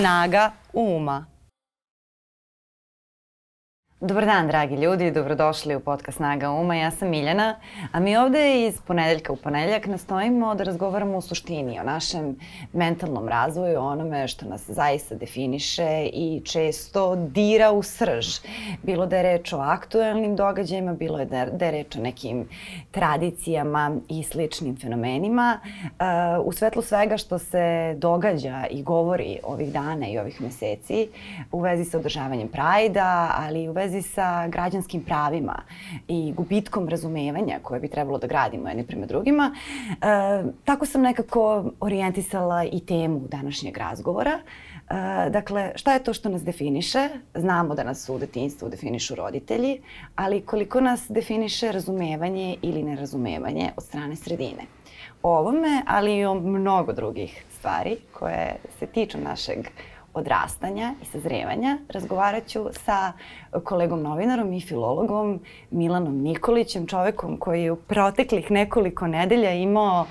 Snaga uma. Dobar dan, dragi ljudi, dobrodošli u podcast Snaga Uma. Ja sam Miljana, a mi ovde iz ponedeljka u ponedeljak nastojimo da razgovaramo u suštini o našem mentalnom razvoju, o onome što nas zaista definiše i često dira u srž. Bilo da je reč o aktuelnim događajima, bilo je da, da je reč o nekim tradicijama i sličnim fenomenima. Uh, u svetlu svega što se događa i govori ovih dana i ovih meseci u vezi sa održavanjem Prajda, ali i u vezi vezi sa građanskim pravima i gubitkom razumevanja koje bi trebalo da gradimo jedni prema drugima. E, tako sam nekako orijentisala i temu današnjeg razgovora. E, dakle, šta je to što nas definiše? Znamo da nas u detinstvu definišu roditelji, ali koliko nas definiše razumevanje ili nerazumevanje od strane sredine. O ovome, ali i o mnogo drugih stvari koje se tiču našeg odrastanja i sazrevanja. Razgovarat ću sa kolegom novinarom i filologom Milanom Nikolićem, čovekom koji je u proteklih nekoliko nedelja imao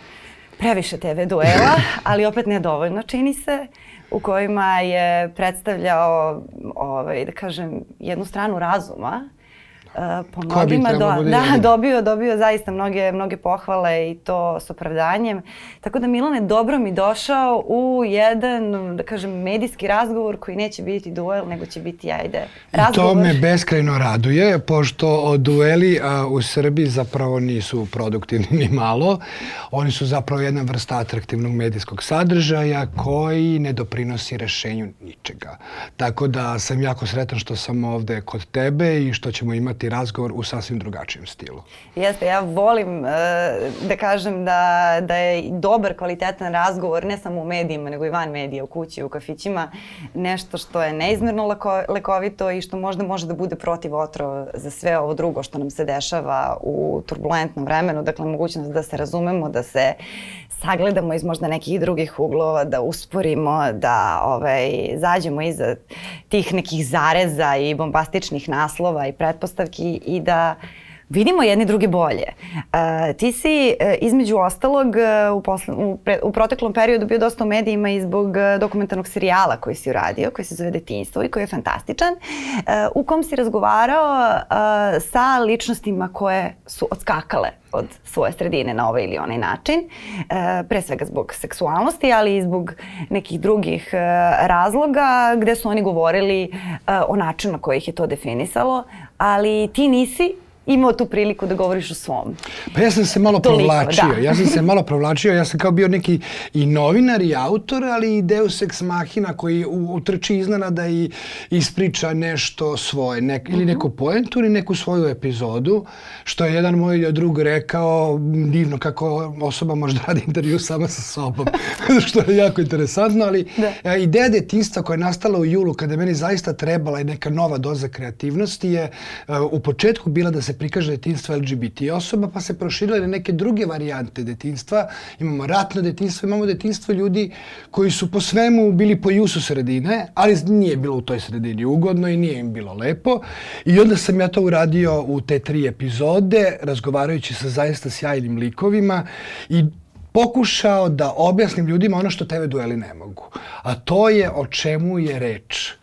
previše TV duela, ali opet nedovoljno čini se, u kojima je predstavljao, ovaj, da kažem, jednu stranu razuma po mnogima do, da, dobio, dobio zaista mnoge, mnoge pohvale i to s opravdanjem. Tako da Milane, dobro mi došao u jedan, da kažem, medijski razgovor koji neće biti duel, nego će biti, ajde, razgovor. I to me beskrajno raduje, pošto dueli a, u Srbiji zapravo nisu produktivni ni malo. Oni su zapravo jedna vrsta atraktivnog medijskog sadržaja koji ne doprinosi rešenju ničega. Tako da sam jako sretan što sam ovde kod tebe i što ćemo imati imati razgovor u sasvim drugačijem stilu. Jeste, ja volim uh, da kažem da, da je dobar, kvalitetan razgovor, ne samo u medijima, nego i van medija, u kući, u kafićima, nešto što je neizmerno lako, lekovito i što možda može da bude protiv otrova za sve ovo drugo što nam se dešava u turbulentnom vremenu. Dakle, mogućnost da se razumemo, da se sagledamo iz možda nekih drugih uglova, da usporimo, da ovaj, zađemo iza tih nekih zareza i bombastičnih naslova i pretpostavki i da vidimo jedni drugi bolje. Uh, ti si uh, između ostalog uh, u, posle, u, pre, u proteklom periodu bio dosta u medijima i zbog uh, dokumentarnog serijala koji si uradio, koji se zove Detinstvo i koji je fantastičan, uh, u kom si razgovarao uh, sa ličnostima koje su odskakale od svoje sredine na ovaj ili onaj način, e, pre svega zbog seksualnosti, ali i zbog nekih drugih e, razloga gde su oni govorili e, o načinu na koji ih je to definisalo, ali ti nisi imao tu priliku da govoriš o svom. Pa ja sam se malo Toliko, provlačio. Da. Ja sam se malo provlačio. Ja sam kao bio neki i novinar i autor, ali i deus ex machina koji utrči iznenada i ispriča nešto svoje. Nek, ili mhm. neku poentu ili neku svoju epizodu. Što je jedan moj drug rekao divno kako osoba može da radi intervju sama sa sobom. što je jako interesantno, ali da. ideja detinstva koja je nastala u julu kada je meni zaista trebala i neka nova doza kreativnosti je u početku bila da se prikaže detinstvo LGBT osoba, pa se proširile neke druge varijante detinstva. Imamo ratno detinstvo, imamo detinstvo ljudi koji su po svemu bili po jusu sredine, ali nije bilo u toj sredini ugodno i nije im bilo lepo. I onda sam ja to uradio u te tri epizode, razgovarajući sa zaista sjajnim likovima i pokušao da objasnim ljudima ono što TV dueli ne mogu. A to je o čemu je reč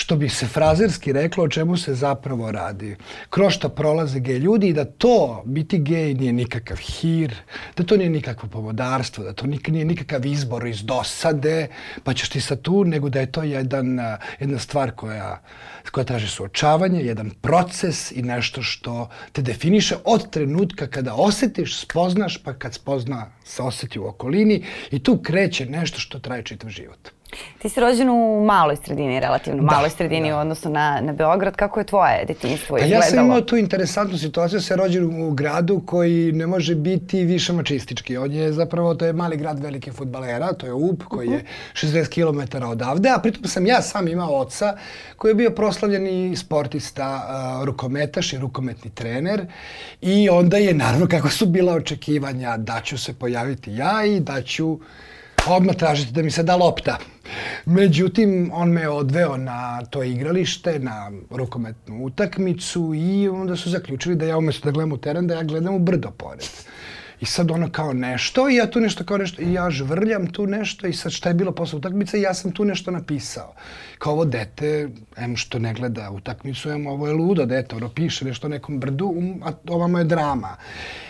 što bi se frazerski reklo o čemu se zapravo radi. Kroz šta prolaze gej ljudi i da to, biti gej nije nikakav hir, da to nije nikakvo pomodarstvo, da to nije nikakav izbor iz dosade, pa ćeš ti sad tu, nego da je to jedan, jedna stvar koja, koja traži suočavanje, jedan proces i nešto što te definiše od trenutka kada osetiš, spoznaš, pa kad spozna se oseti u okolini i tu kreće nešto što traje čitav život. Ti si rođen u maloj sredini, relativno da, maloj sredini da. u odnosu na, na Beograd. Kako je tvoje detinjstvo pa izgledalo? Ja sam imao tu interesantnu situaciju, se rođen u gradu koji ne može biti više mačistički. On je zapravo, to je mali grad velike futbalera, to je UP koji je 60 km odavde, a pritom sam ja sam imao oca koji je bio proslavljeni sportista, uh, rukometaš i rukometni trener i onda je naravno kako su bila očekivanja da ću se pojaviti ja i da ću odmah tražiti da mi se da lopta. Međutim, on me odveo na to igralište, na rukometnu utakmicu i onda su zaključili da ja umesto da gledam u teren, da ja gledam u brdo pored. I sad ono kao nešto i ja tu nešto kao nešto i ja žvrljam tu nešto i sad šta je bilo posle utakmice ja sam tu nešto napisao. Kao ovo dete, em što ne gleda utakmicu, em ovo je ludo dete, ono piše nešto o nekom brdu, um, a ovamo je drama.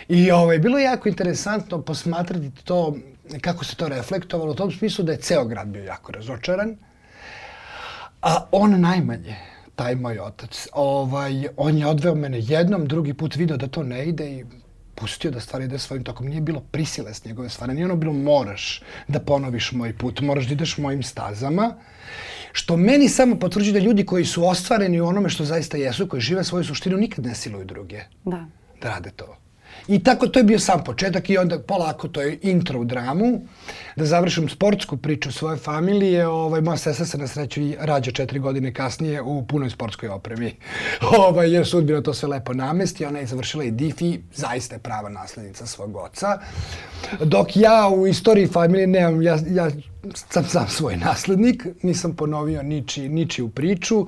I ovaj, bilo jako interesantno posmatrati to, kako se to reflektovalo, u tom smislu da je ceo grad bio jako razočaran, a on najmanje taj moj otac. Ovaj, on je odveo mene jednom, drugi put video da to ne ide i pustio da stvari ide svojim tokom. Nije bilo prisile s njegove stvari. Nije ono bilo moraš da ponoviš moj put, moraš da ideš mojim stazama. Što meni samo potvrđuje da ljudi koji su ostvareni u onome što zaista jesu, koji žive svoju suštinu, nikad ne siluju druge. Da. Da rade to. I tako to je bio sam početak i onda polako to je intro u dramu. Da završim sportsku priču svoje familije, ovaj, moja sestra se na sreću i rađa četiri godine kasnije u punoj sportskoj opremi. ovaj, jer sudbina to sve lepo namesti, ona je završila i DIF i zaista je prava naslednica svog oca. Dok ja u istoriji familije nemam, ja, ja sam sam svoj naslednik, nisam ponovio niči, ničiju priču,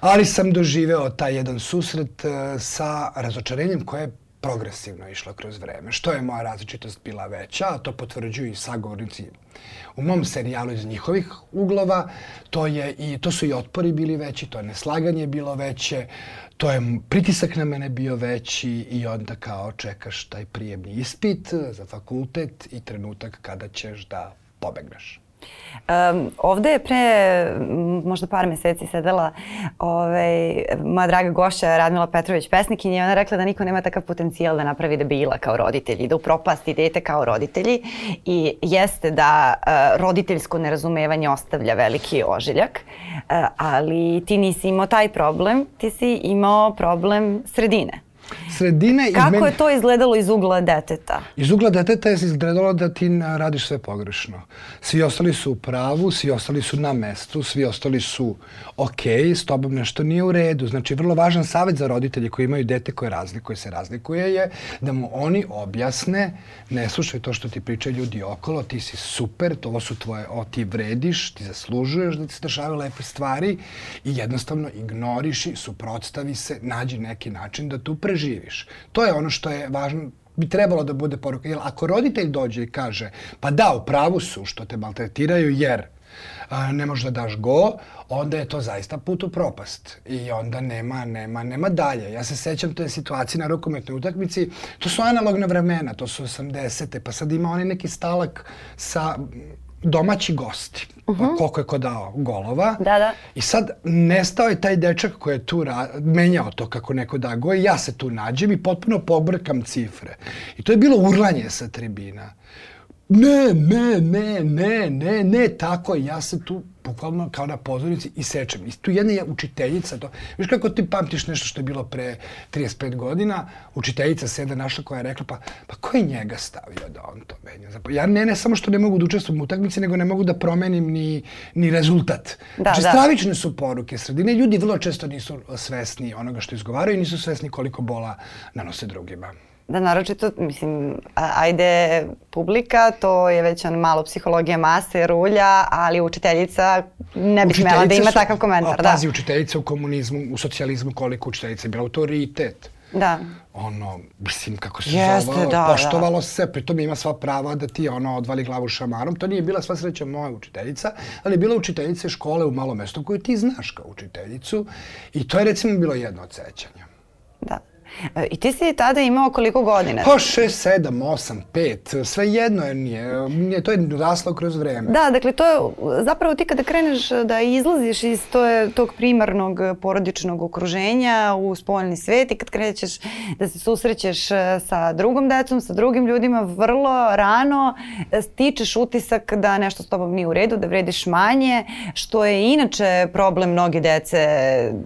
ali sam doživeo taj jedan susret uh, sa razočarenjem koje je progresivno išla kroz vreme. Što je moja različitost bila veća, a to potvrđuju i sagovornici u mom serijalu iz njihovih uglova, to, je i, to su i otpori bili veći, to je neslaganje bilo veće, to je pritisak na mene bio veći i onda kao čekaš taj prijemni ispit za fakultet i trenutak kada ćeš da pobegneš. Um, ovde je pre možda par meseci sedela ovaj, moja draga gošća Radmila Petrović pesnikinja i ona rekla da niko nema takav potencijal da napravi debila kao roditelji, da upropasti dete kao roditelji. I jeste da uh, roditeljsko nerazumevanje ostavlja veliki ožiljak, uh, ali ti nisi imao taj problem, ti si imao problem sredine sredine... Kako izmeni... je to izgledalo iz ugla deteta? Iz ugla deteta je izgledalo da ti radiš sve pogrešno. Svi ostali su u pravu, svi ostali su na mestu, svi ostali su ok, s tobom nešto nije u redu. Znači, vrlo važan savjet za roditelje koji imaju dete koje razlikuje se razlikuje je da mu oni objasne, ne slušaj to što ti pričaju ljudi okolo, ti si super, to su tvoje, o, ti vrediš, ti zaslužuješ da ti se dešavaju lepe stvari i jednostavno ignoriši, suprotstavi se, nađi neki način da tu preživiš. To je ono što je važno bi trebalo da bude poruka. Jer ako roditelj dođe i kaže, pa da, u pravu su što te maltretiraju jer a, ne možeš da daš go, onda je to zaista put u propast. I onda nema, nema, nema dalje. Ja se sećam te situacije na rukometnoj utakmici, to su analogna vremena, to su 80. Pa sad ima oni neki stalak sa domaći gosti. Uh -huh. Koliko je ko dao golova. Da, da. I sad nestao je taj dečak koji je tu menjao to kako neko da go i ja se tu nađem i potpuno pobrkam cifre. I to je bilo urlanje sa tribina. Ne, ne, ne, ne, ne, ne, tako ja se tu bukvalno kao na pozornici i sečem. I tu jedna je učiteljica, to, viš kako ti pamtiš nešto što je bilo pre 35 godina, učiteljica se jedna našla koja je rekla, pa, pa ko je njega stavio da on to menja? Ja ne, ne samo što ne mogu da učestvujem u utakmici, nego ne mogu da promenim ni, ni rezultat. Da, znači, da. stravične su poruke sredine. Ljudi vrlo često nisu svesni onoga što izgovaraju i nisu svesni koliko bola nanose drugima. Da, naročito, mislim, ajde publika, to je već on malo psihologija mase, rulja, ali učiteljica ne bi smela da ima su, takav komentar. A, da. pazi, učiteljica u komunizmu, u socijalizmu, koliko učiteljica je bila autoritet. Da. Ono, mislim, kako se Jeste, zove, da, poštovalo da. se, pritom ima sva prava da ti ono odvali glavu šamarom. To nije bila sva sreća moja učiteljica, ali je bila učiteljica škole u malom mestu koju ti znaš kao učiteljicu i to je recimo bilo jedno od sećanja. Da. E, I ti si tada imao koliko godina? Pa 6, 7, 8, 5, sve jedno je nije, nije, to je raslo kroz vreme. Da, dakle to je zapravo ti kada kreneš da izlaziš iz to je, tog primarnog porodičnog okruženja u spoljni svet i kad krećeš da se susrećeš e, sa drugom decom, sa drugim ljudima, vrlo rano e, stičeš utisak da nešto s tobom nije u redu, da vrediš manje, što je inače problem mnoge dece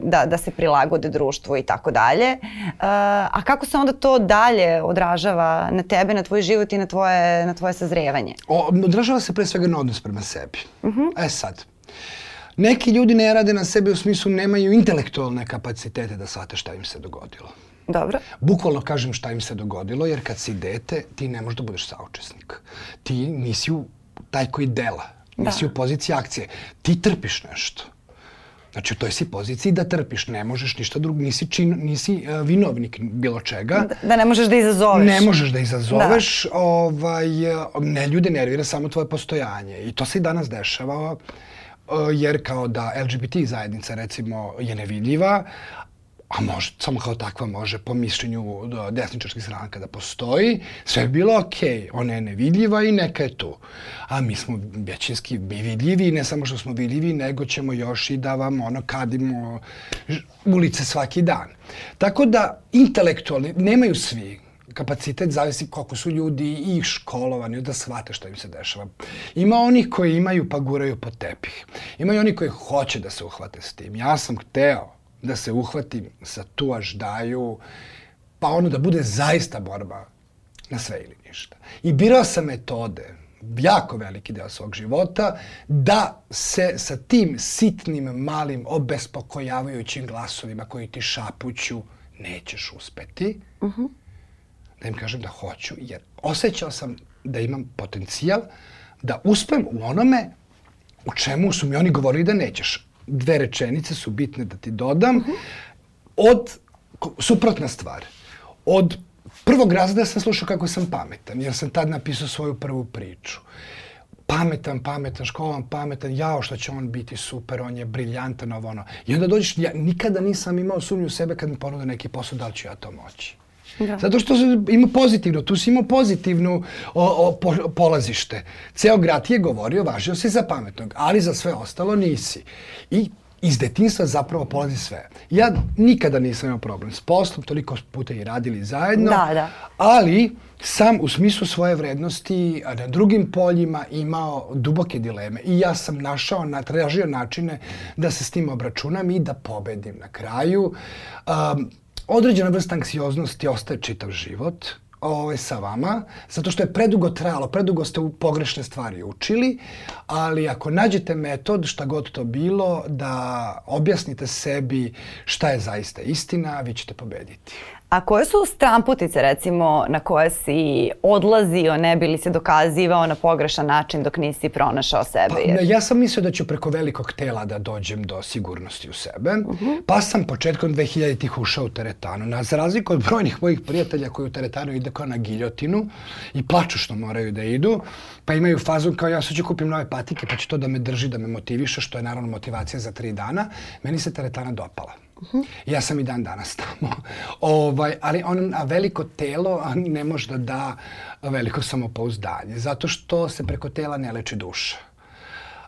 da, da se prilagode društvu i tako dalje. A kako se onda to dalje odražava na tebe, na tvoj život i na tvoje, na tvoje sazrevanje? O, odražava se pre svega na odnos prema sebi. Uh. -huh. E sad, neki ljudi ne rade na sebi u smislu nemaju intelektualne kapacitete da shvate šta im se dogodilo. Dobro. Bukvalno kažem šta im se dogodilo, jer kad si dete, ti ne možeš da budeš saučesnik. Ti nisi u taj koji dela. Nisi da. u poziciji akcije. Ti trpiš nešto. Znači, u toj si poziciji da trpiš, ne možeš ništa drugo, nisi, čin, nisi uh, vinovnik bilo čega. Da, da ne možeš da izazoveš. Ne možeš da izazoveš, da. ovaj, ne ljude nervira samo tvoje postojanje. I to se i danas dešava, jer kao da LGBT zajednica recimo je nevidljiva, a može, samo kao takva može po mišljenju desničarskih stranaka da postoji, sve je bilo okej, okay. ona je nevidljiva i neka je tu. A mi smo većinski mi vidljivi, ne samo što smo vidljivi, nego ćemo još i da vam ono kadimo ulice svaki dan. Tako da intelektualni, nemaju svi kapacitet, zavisi koliko su ljudi i školovani da shvate šta im se dešava. Ima onih koji imaju pa guraju pod tepih. Ima i oni koji hoće da se uhvate s tim. Ja sam hteo da se uhvatim sa tuaž daju, pa ono da bude zaista borba na sve ili ništa. I birao sam metode, jako veliki deo svog života, da se sa tim sitnim, malim, obespokojavajućim glasovima koji ti šapuću nećeš uspeti, uh -huh. da im kažem da hoću, jer osjećao sam da imam potencijal da uspem u onome u čemu su mi oni govorili da nećeš dve rečenice su bitne da ti dodam. Uh -huh. Od, suprotna stvar, od prvog razreda sam slušao kako sam pametan, jer sam tad napisao svoju prvu priču. Pametan, pametan, školan, pametan, jao što će on biti super, on je briljantan, ovo ono. I onda dođeš, ja nikada nisam imao sumnju u sebe kad mi ponude neki posao, da li ću ja to moći. Da. Zato što ima pozitivno, tu si imao pozitivnu o, o, po, polazište. Ceo grad je govorio, važio si za pametnog, ali za sve ostalo nisi. I iz detinstva zapravo polazi sve. Ja nikada nisam imao problem s poslom, toliko puta i radili zajedno, da, da. ali sam u smislu svoje vrednosti na drugim poljima imao duboke dileme i ja sam našao, natražio načine da se s tim obračunam i da pobedim na kraju. Um, određena vrsta anksioznosti ostaje čitav život ovaj, sa vama, zato što je predugo trajalo, predugo ste u pogrešne stvari učili, ali ako nađete metod, šta god to bilo, da objasnite sebi šta je zaista istina, vi ćete pobediti. A koje su stramputice recimo na koje si odlazio, ne bi li se dokazivao na pogrešan način dok nisi pronašao sebe? Pa, ja sam mislio da ću preko velikog tela da dođem do sigurnosti u sebe, uh mhm. -huh. pa sam početkom 2000-ih ušao u teretanu. Na, za razliku od brojnih mojih prijatelja koji u teretanu ide kao na giljotinu i plaču što moraju da idu, pa imaju fazu kao ja sad ću kupim nove patike pa će to da me drži, da me motiviše, što je naravno motivacija za tri dana. Meni se teretana dopala. Uh Ja sam i dan danas tamo. Ovaj, ali on, a veliko telo ne može da da veliko samopouzdanje, zato što se preko tela ne leči duša.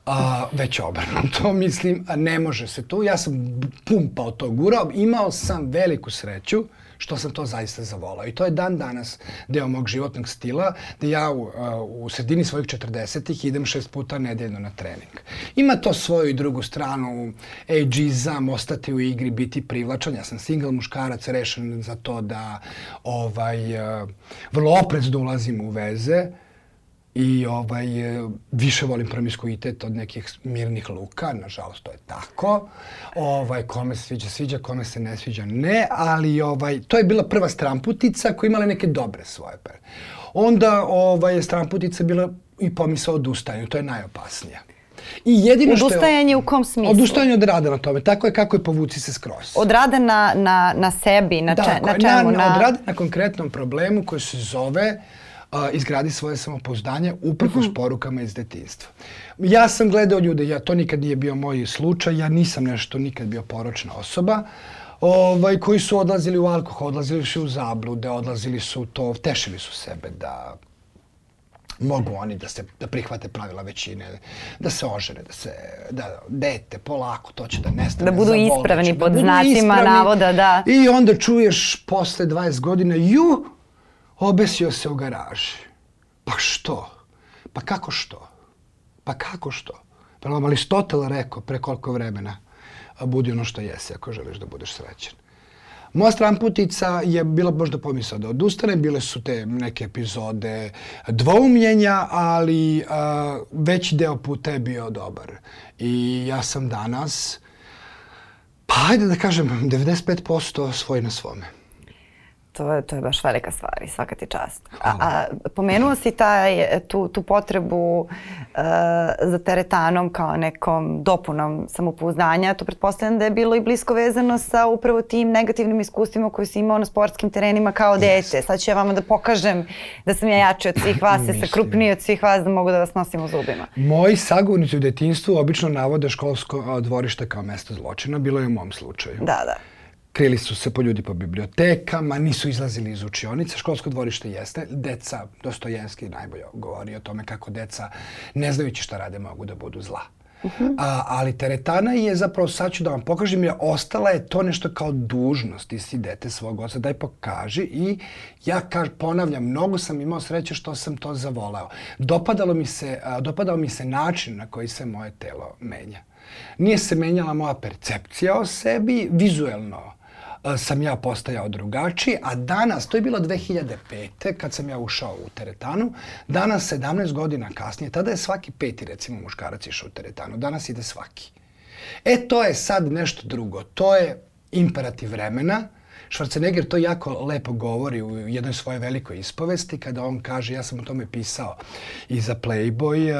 A, već obrnuto, mislim, ne može se tu. Ja sam pumpao to gurao, imao sam veliku sreću što sam to zaista zavolao. I to je dan danas deo mog životnog stila, da ja u, u sredini svojih 40-ih idem šest puta nedeljno na trening. Ima to svoju i drugu stranu, ageizam, ostati u igri, biti privlačan. Ja sam single muškarac, rešen za to da ovaj, vrlo oprezno ulazim u veze i ovaj, više volim promiskuitet od nekih mirnih luka, nažalost to je tako. Ovaj, kome se sviđa, sviđa, kome se ne sviđa, ne, ali ovaj, to je bila prva stramputica koja imala neke dobre svoje pere. Onda ovaj, je stramputica bila i pomisao odustajanju, to je najopasnija. I jedino Odustajanje što je, u kom smislu? Odustajanje od rada na tome. Tako je kako je povuci se skroz. Od rada na, na, na sebi, na, če, na čemu? Na, na... Od rada na konkretnom problemu koji se zove a, izgradi svoje samopouzdanje uprkos -hmm. porukama iz detinstva. Ja sam gledao ljude, ja to nikad nije bio moj slučaj, ja nisam nešto nikad bio poročna osoba, ovaj, koji su odlazili u alkohol, odlazili su u zablude, odlazili su to, tešili su sebe da mogu oni da se da prihvate pravila većine, da se ožene, da se da dete polako to će da nestane. Da budu ispravni pod da znacima ispravni. navoda, da. I onda čuješ posle 20 godina ju Obesio se u garaži. Pa što? Pa kako što? Pa kako što? Pa nam Aristotel rekao pre koliko vremena budi ono što jesi ako želiš da budeš srećan. Moja stramputica je bila možda pomisao da odustane, bile su te neke epizode dvoumljenja, ali a, veći deo puta je bio dobar. I ja sam danas, pa ajde da kažem, 95% svoj na svome. To je, to je baš velika stvar i svaka ti čast. A, a pomenuo si taj, tu, tu potrebu uh, za teretanom kao nekom dopunom samopouzdanja. To pretpostavljam da je bilo i blisko vezano sa upravo tim negativnim iskustvima koje si imao na sportskim terenima kao dete. Sad ću ja vama da pokažem da sam ja jači od svih vas, ja sam krupniji od svih vas, da mogu da vas nosim u zubima. Moji sagovornici u detinstvu obično navode školsko dvorište kao mesto zločina. Bilo je u mom slučaju. Da, da. Krili su se po ljudi po bibliotekama, nisu izlazili iz učionice. Školsko dvorište jeste. Deca, Dostojenski najbolje govori o tome kako deca, ne znajući šta rade, mogu da budu zla. Uh -huh. A, ali teretana je zapravo, sad ću da vam pokažem, je ostala je to nešto kao dužnost. Ti si dete svog oca, daj pokaži. I ja kaž, ponavljam, mnogo sam imao sreće što sam to zavoleo. Dopadalo mi se, a, dopadao mi se način na koji se moje telo menja. Nije se menjala moja percepcija o sebi, vizuelno sam ja postajao drugačiji, a danas, to je bilo 2005. kad sam ja ušao u teretanu, danas 17 godina kasnije, tada je svaki peti recimo muškarac išao u teretanu, danas ide svaki. E to je sad nešto drugo, to je imperativ vremena, Schwarzenegger to jako lepo govori u jednoj svojoj velikoj ispovesti kada on kaže, ja sam o tome pisao i za Playboy,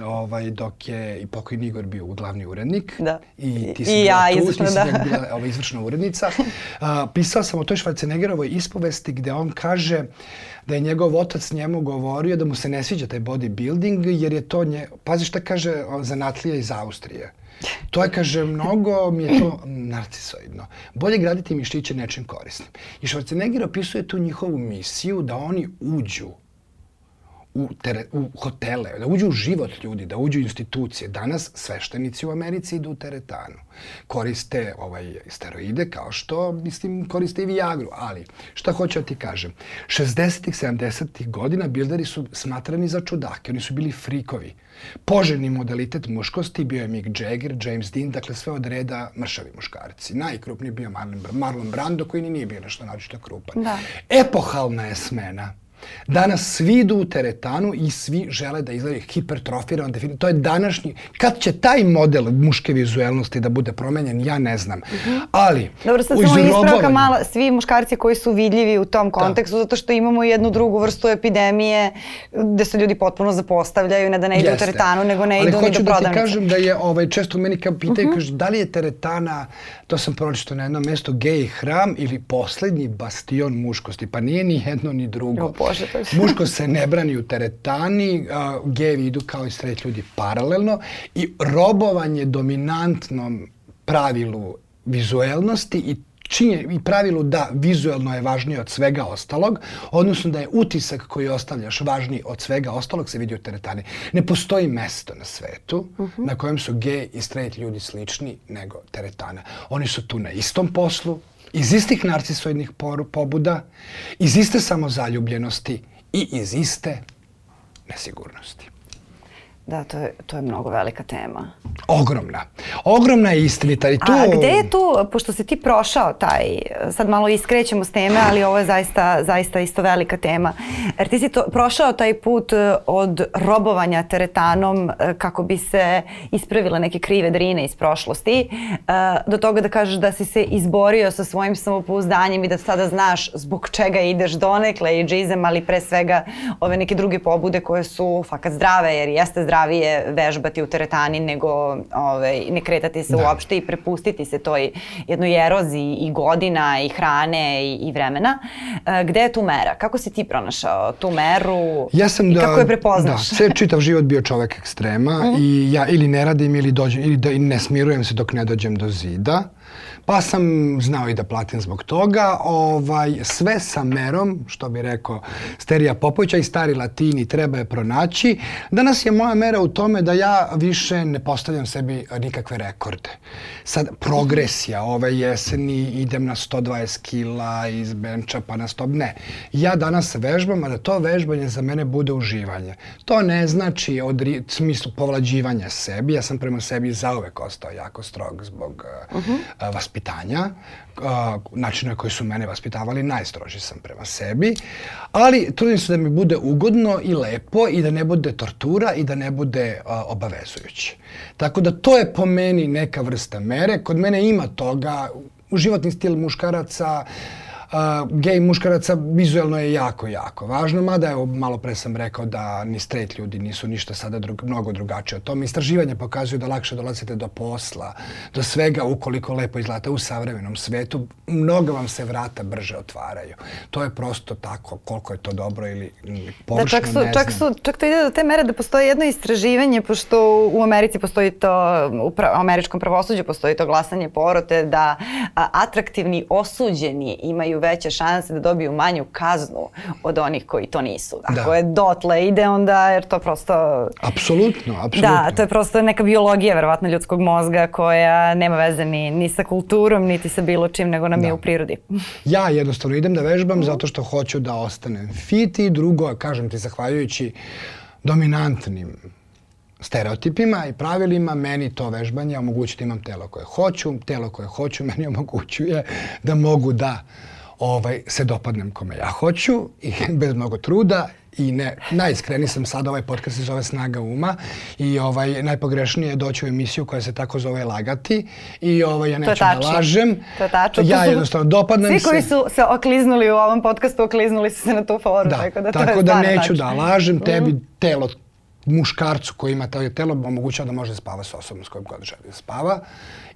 uh, ovaj, dok je i pokojni Igor bio glavni urednik. Da. I ti si I ja, tu, izvršno, ti si da. bila ovaj, izvršna urednica. Uh, pisao sam o toj Schwarzeneggerovoj ispovesti gde on kaže da je njegov otac njemu govorio da mu se ne sviđa taj bodybuilding jer je to nje... Pazi šta kaže zanatlija iz Austrije To je, kaže, mnogo mi je to narcisoidno. Bolje graditi mišiće nečim korisnim. I Schwarzenegger opisuje tu njihovu misiju da oni uđu u, tere, u hotele, da uđu u život ljudi, da uđu u institucije. Danas sveštenici u Americi idu u teretanu. Koriste ovaj steroide kao što mislim, koriste i Viagru. Ali, šta hoću da ti kažem? 60-ih, 70-ih godina bilderi su smatrani za čudake. Oni su bili frikovi. Poželjni modalitet muškosti bio je Mick Jagger, James Dean, dakle sve od reda mršavi muškarci. Najkrupniji bio Marlon, Marlon Brando koji ni nije bio nešto naročito krupan. Da. Epohalna je smena Danas svi idu u teretanu i svi žele da izgledaju hipertrofirano, definitivno. To je današnji... Kad će taj model muške vizuelnosti da bude promenjen, ja ne znam. Uh -huh. Ali... Dobro, sad samo ispravka mala. Svi muškarci koji su vidljivi u tom da. kontekstu, da. zato što imamo jednu drugu vrstu epidemije gde se ljudi potpuno zapostavljaju, ne da ne idu Jeste. u teretanu, nego ne Ali idu ni do prodavnice. Ali hoću da ti kažem da je, ovaj, često meni kao pitaju, uh -huh. kaže, da li je teretana, to sam pročito na jednom mestu, gej hram ili poslednji bastion muškosti? Pa nije ni jedno ni drugo. Jo, Bože, to je Muško se ne brani u teretani, a, gevi idu kao i straight ljudi paralelno i robovanje dominantnom pravilu vizuelnosti i činje i pravilu da vizuelno je važnije od svega ostalog, odnosno da je utisak koji ostavljaš važniji od svega ostalog se vidi u teretani. Ne postoji mesto na svetu uh -huh. na kojem su gej i straight ljudi slični nego teretana. Oni su tu na istom poslu, iz istih narcisoidnih pobuda, iz iste samozaljubljenosti i iz iste nesigurnosti. Da, to je, to je mnogo velika tema. Ogromna. Ogromna je istinita. I tu... A gde je tu, pošto si ti prošao taj, sad malo iskrećemo s teme, ali ovo je zaista, zaista isto velika tema. Jer ti si to, prošao taj put e, od robovanja teretanom e, kako bi se ispravile neke krive drine iz prošlosti, e, do toga da kažeš da si se izborio sa svojim samopouzdanjem i da sada znaš zbog čega ideš donekle i džizem, ali pre svega ove neke druge pobude koje su fakat zdrave, jer jeste zdrave zdravije vežbati u teretani nego ovaj, ne kretati se da. uopšte i prepustiti se toj jednoj eroziji i godina i hrane i, i vremena. E, gde je tu mera? Kako si ti pronašao tu meru ja sam i da, kako je prepoznaš? Da, sve čitav život bio čovek ekstrema mm. i ja ili ne radim ili, dođem, ili da, ne smirujem se dok ne dođem do zida. Pa sam znao i da platim zbog toga. Ovaj, sve sa merom, što bi rekao Sterija Popovića i stari latini, treba je pronaći. Danas je moja mera u tome da ja više ne postavljam sebi nikakve rekorde. Sad, progresija ove jeseni, idem na 120 kila iz benča pa na 100... Ne. Ja danas vežbam, a da to vežbanje za mene bude uživanje. To ne znači od smislu povlađivanja sebi. Ja sam prema sebi zauvek ostao jako strog zbog uh -huh. vas vaspitanja, na koji su mene vaspitavali, najstroži sam prema sebi, ali trudim se da mi bude ugodno i lepo i da ne bude tortura i da ne bude obavezujuće. Tako da to je po meni neka vrsta mere. Kod mene ima toga, u životni stil muškaraca, gej muškaraca vizuelno je jako, jako važno, mada evo malo pre sam rekao da ni straight ljudi nisu ništa sada drug, mnogo drugačije od tome. Istraživanje pokazuju da lakše dolazite do posla, do svega ukoliko lepo izgledate u savremenom svetu, mnogo vam se vrata brže otvaraju. To je prosto tako, koliko je to dobro ili površno, da, čak su, ne čak znam. Su, čak to ide do te mere da postoji jedno istraživanje, pošto u Americi postoji to, u pra, američkom pravosuđu postoji to glasanje porote, da a, atraktivni osuđeni imaju veće šanse da dobiju manju kaznu od onih koji to nisu. Ako da. je dotle ide, onda jer to prosto... Apsolutno, apsolutno. Da, to je prosto neka biologija, verovatno, ljudskog mozga koja nema veze ni, ni sa kulturom, niti sa bilo čim, nego nam da. je u prirodi. ja jednostavno idem da vežbam zato što hoću da ostanem fit i drugo, kažem ti, zahvaljujući dominantnim stereotipima i pravilima, meni to vežbanje omogućuje da imam telo koje hoću, telo koje hoću meni omogućuje da mogu da ovaj, se dopadnem kome ja hoću i bez mnogo truda i ne, najiskreni sam sada, ovaj podcast se zove Snaga uma i ovaj, najpogrešnije je doći u emisiju koja se tako zove Lagati i ovaj, ja neću da lažem. To je tačno. Ja jednostavno dopadnem se. Svi koji su se okliznuli u ovom podcastu, okliznuli su se na tu foru. Da, tako da, tako da neću tačno. da lažem, tebi mm. telo muškarcu koji ima to telo omogućava da može da spava sa osobom s kojom god želi da spava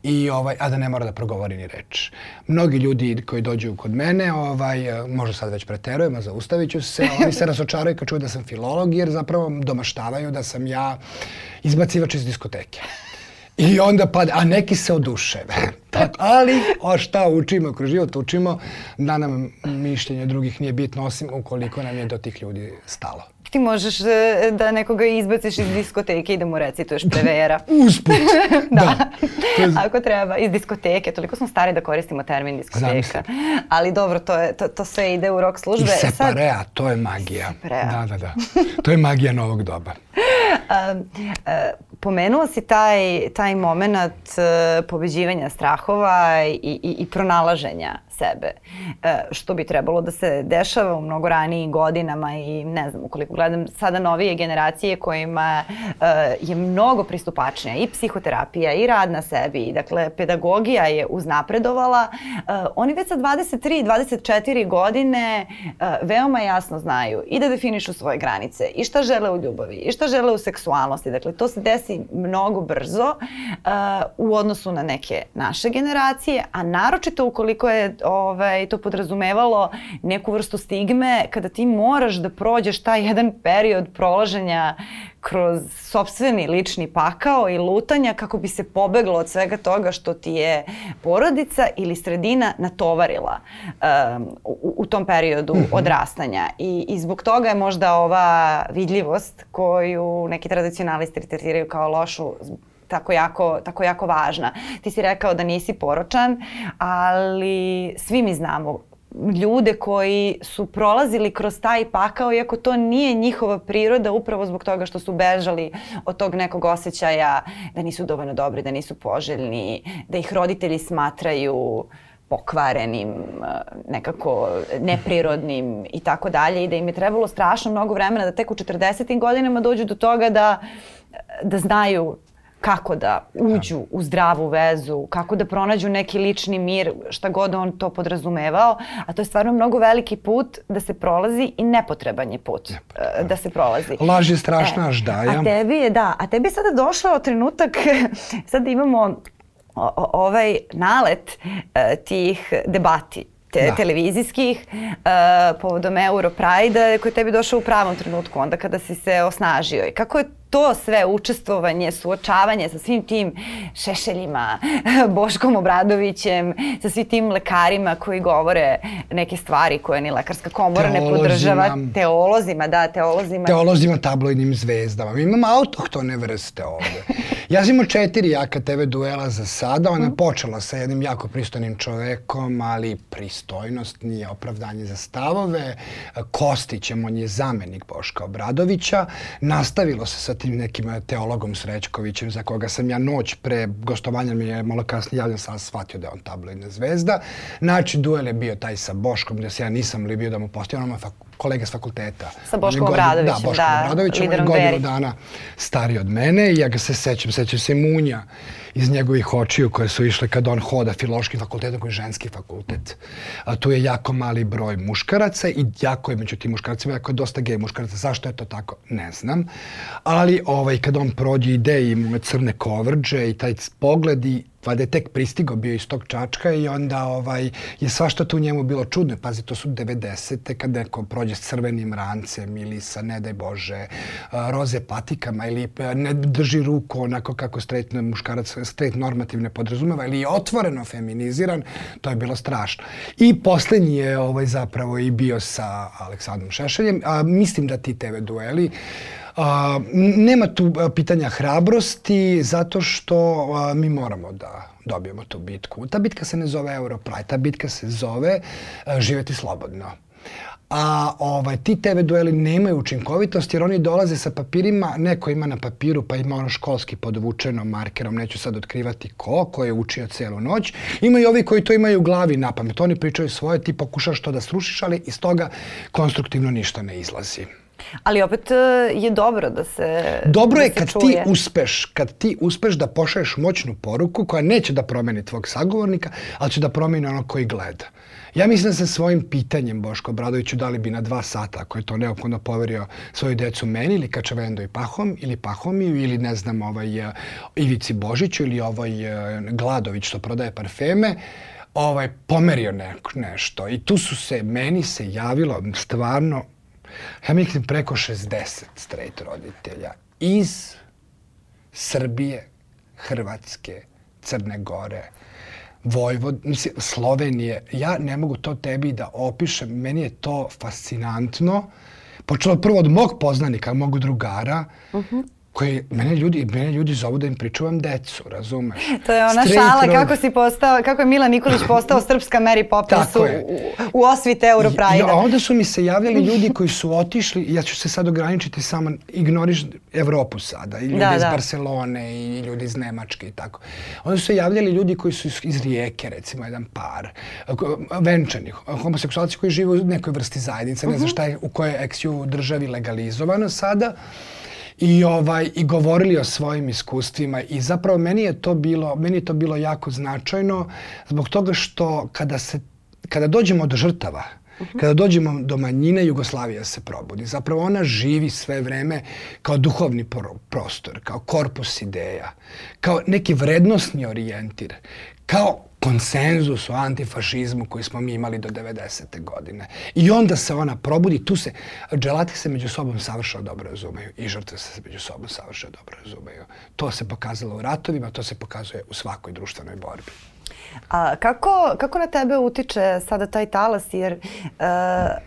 i ovaj a da ne mora da progovori ni reč. Mnogi ljudi koji dođu kod mene, ovaj možda sad već preterujem, a zaustaviću se, oni se razočaraju kad čuju da sam filolog jer zapravo domaštavaju da sam ja izbacivač iz diskoteke. I onda pa, a neki se oduševe. Ali, a šta učimo kroz život? Učimo da nam mišljenje drugih nije bitno, osim ukoliko nam je do tih ljudi stalo ti možeš e, da nekoga izbaciš iz diskoteke i da mu recituješ prevera. Usput. da. da. Ako treba, iz diskoteke. Toliko smo stari da koristimo termin diskoteka. Zamislim. Ali dobro, to, je, to, to sve ide u rok službe. I separea, Sad... to je magija. Separea. Da, da, da. To je magija novog doba. Um, uh, pomenuo si taj, taj moment uh, pobeđivanja strahova i, i, i pronalaženja sebe. E, što bi trebalo da se dešava u mnogo ranijim godinama i ne znam, ukoliko gledam sada novije generacije kojima e, je mnogo pristupačnija i psihoterapija i rad na sebi. Dakle, pedagogija je uznapredovala. E, oni već sa 23 24 godine e, veoma jasno znaju i da definišu svoje granice i šta žele u ljubavi i šta žele u seksualnosti. Dakle, to se desi mnogo brzo e, u odnosu na neke naše generacije, a naročito ukoliko je ovaj, to podrazumevalo neku vrstu stigme kada ti moraš da prođeš taj jedan period prolaženja kroz sobstveni lični pakao i lutanja kako bi se pobeglo od svega toga što ti je porodica ili sredina natovarila um, u, u tom periodu mm -hmm. odrastanja. I, I zbog toga je možda ova vidljivost koju neki tradicionalisti tretiraju kao lošu tako jako, tako jako važna. Ti si rekao da nisi poročan, ali svi mi znamo ljude koji su prolazili kroz taj pakao, iako to nije njihova priroda, upravo zbog toga što su bežali od tog nekog osjećaja da nisu dovoljno dobri, da nisu poželjni, da ih roditelji smatraju pokvarenim, nekako neprirodnim i tako dalje i da im je trebalo strašno mnogo vremena da tek u 40. godinama dođu do toga da, da znaju kako da uđu u zdravu vezu, kako da pronađu neki lični mir, šta god on to podrazumevao, a to je stvarno mnogo veliki put da se prolazi i nepotreban je put Nepotreban. Eh, da se prolazi. Laž je strašna e, ždaja. A tebi je, da, a tebi je sada došao trenutak, sad imamo o, ovaj nalet e, tih debati te, da. televizijskih uh, povodom Europride koji je tebi došao u pravom trenutku onda kada si se osnažio i kako je to sve učestvovanje, suočavanje sa svim tim šešeljima, Boškom Obradovićem, sa svim tim lekarima koji govore neke stvari koje ni lekarska komora ne podržava, teolozima, da, teolozima. Teolozima tabloidnim zvezdama. Mi imamo autohtone vrste ovde. Ja sam imao četiri jaka TV duela za sada. Ona mhm. počela sa jednim jako pristojnim čovekom, ali pristojnost nije opravdanje za stavove. Kostićem, on je zamenik Boška Obradovića. Nastavilo se sa tim nekim teologom Srećkovićem, za koga sam ja noć pre gostovanja mi je malo kasnije javljen, sam shvatio da je on tabloidna zvezda. Znači, duel je bio taj sa Boškom, gde se ja nisam libio da mu postavim, on kolega s fakulteta. Sa Boškom Obradovićem, da. Boškom da, Obradovićem, on je godinu dana stariji od mene i ja ga se sećam, sećam se Munja iz njegovih očiju koje su išle kad on hoda filološkim fakultetom koji je ženski fakultet. A tu je jako mali broj muškaraca i jako je među tim muškaracima, jako je dosta gej muškaraca. Zašto je to tako? Ne znam. Ali ovaj, kad on prođe ide i crne kovrđe i taj pogled i valjda je tek pristigao bio iz tog Čačka i onda ovaj, je svašta tu njemu bilo čudno. Pazi, to su 90. kad neko prođe s crvenim rancem ili sa, ne daj Bože, roze patikama ili ne drži ruku onako kako straight muškarac, straight normativne podrazumeva ili je otvoreno feminiziran, to je bilo strašno. I poslednji je ovaj, zapravo i bio sa Aleksandrom Šešeljem. A, mislim da ti TV dueli A, nema tu pitanja hrabrosti zato što a, mi moramo da dobijemo tu bitku. Ta bitka se ne zove Europride, ta bitka se zove a, živeti slobodno. A ovaj, ti TV dueli nemaju učinkovitost jer oni dolaze sa papirima, neko ima na papiru pa ima ono školski podvučeno markerom, neću sad otkrivati ko, ko je učio celu noć. Ima i ovi koji to imaju u glavi na pamet, oni pričaju svoje, ti pokušaš to da srušiš, ali iz toga konstruktivno ništa ne izlazi. Ali opet e, je dobro da se Dobro da je kad čuje. ti uspeš, kad ti uspeš da pošalješ moćnu poruku koja neće da promeni tvog sagovornika, ali će da promeni ono koji gleda. Ja mislim da sa svojim pitanjem Boško Bradoviću dali bi na dva sata, ako je to neophodno poverio svoju decu meni ili Kačavendo i Pahom ili Pahomiju ili ne znam ovaj uh, Ivici Božiću ili ovaj Gladović što prodaje parfeme, ovaj pomerio ne, nešto. I tu su se, meni se javilo stvarno ja mislim preko 60 straight roditelja iz Srbije, Hrvatske, Crne Gore, Vojvod, mislim, Slovenije. Ja ne mogu to tebi da opišem. Meni je to fascinantno. Počelo prvo od mog poznanika, mog drugara, uh mhm. -huh koji mene ljudi, mene ljudi zovu da im pričuvam decu, razumeš? To je ona Straight šala road. kako si postao, kako je Milan Nikolić postao srpska Mary Poppins u, u, osvite Europride. Ja, onda su mi se javljali ljudi koji su otišli, ja ću se sad ograničiti samo, ignoriš Evropu sada, i ljudi da, iz da. Barcelone i ljudi iz Nemačke i tako. Onda su se javljali ljudi koji su iz Rijeke, recimo jedan par, venčanih, homoseksualci koji žive u nekoj vrsti zajednice, ne znam mhm. šta je, u kojoj eksiju državi legalizovano sada i ovaj i govorili o svojim iskustvima i zapravo meni je to bilo meni je to bilo jako značajno zbog toga što kada se kada dođemo do žrtava mhm. Kada dođemo do manjine, Jugoslavija se probudi. Zapravo ona živi sve vreme kao duhovni prostor, kao korpus ideja, kao neki vrednostni orijentir, kao konsenzus o antifašizmu koji smo mi imali do 90. godine. I onda se ona probudi, tu se, dželati se među sobom savršeno dobro razumeju i žrtve se među sobom savršeno dobro razumeju. To se pokazalo u ratovima, to se pokazuje u svakoj društvenoj borbi. A kako, kako na tebe utiče sada taj talas? Jer e,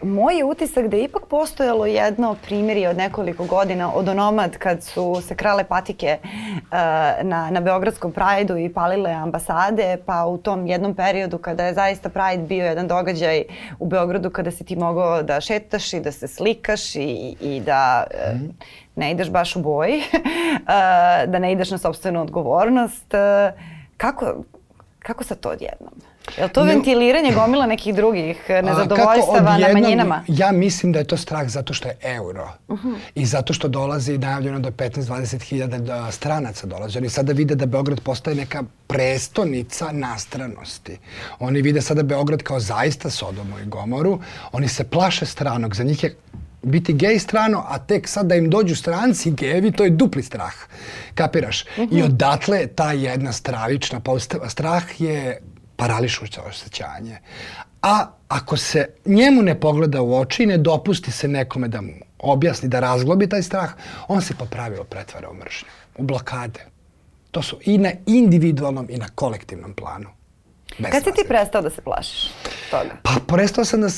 moj je utisak da je ipak postojalo jedno primjerje od nekoliko godina od onomad kad su se krale patike e, na, na Beogradskom Prajdu i palile ambasade, pa u tom jednom periodu kada je zaista Pride bio jedan događaj u Beogradu kada si ti mogao da šetaš i da se slikaš i, i da e, mm. ne ideš baš u boji, e, da ne ideš na sobstvenu odgovornost. E, kako, Kako sa to odjednom? Je li to ne, ventiliranje gomila nekih drugih nezadovoljstava na manjinama? Ja mislim da je to strah zato što je euro. Uh -huh. I zato što dolazi najavljeno da 15-20 hiljada stranaca dolaze. Oni sada vide da Beograd postaje neka prestonica nastranosti. Oni vide sada Beograd kao zaista Sodomu i Gomoru. Oni se plaše stranog. Za njih je biti gej strano, a tek sad da im dođu stranci gevi, to je dupli strah. Kapiraš? Uh -huh. I mhm. odatle ta jedna stravična postava. Strah je parališuće osjećanje. A ako se njemu ne pogleda u oči i ne dopusti se nekome da mu objasni, da razglobi taj strah, on se po pravilu pretvara u mržnju, u blokade. To su i na individualnom i na kolektivnom planu. Bez Kad si ti prestao da se plašiš toga? Pa prestao sam da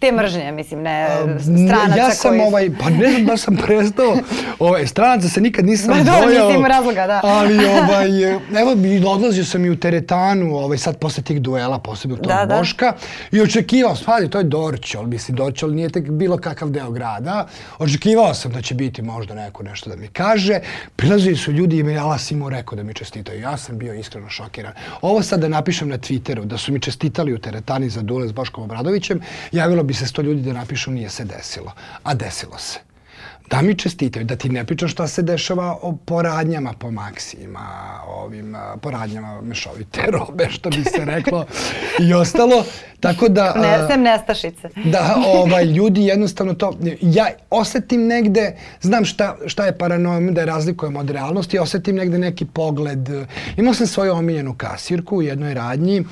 te mržnje, mislim, ne stranaca Ja sam koji... ovaj, pa ne znam da sam prestao, ovaj, stranaca se nikad nisam dobro, bojao. Dobro, razloga, da. Ali, ovaj, evo, odlazio sam i u teretanu, ovaj, sad posle tih duela, posebno tog da, da. Boška, da. i očekivao, spadi, to je Dorćol, mislim, Dorćol nije tek bilo kakav deo grada, očekivao sam da će biti možda neko nešto da mi kaže, prilazili su ljudi i mi Ala Simo rekao da mi čestitaju, ja sam bio iskreno šokiran. Ovo sad da napišem na Twitteru, da su mi čestitali u teretani za duel s Boškom Obradovićem, javilo bi se sto ljudi da napišu nije se desilo. A desilo se da mi čestitaju, da ti ne pričam šta se dešava o poradnjama po maksima, ovim poradnjama mešovite robe, što bi se reklo, i ostalo. Tako da... Ne, sem nestašice. Da, ovaj, ljudi jednostavno to... Ja osetim negde, znam šta, šta je paranoja, da je razlikujem od realnosti, osetim negde neki pogled. Imao sam svoju omiljenu kasirku u jednoj radnji,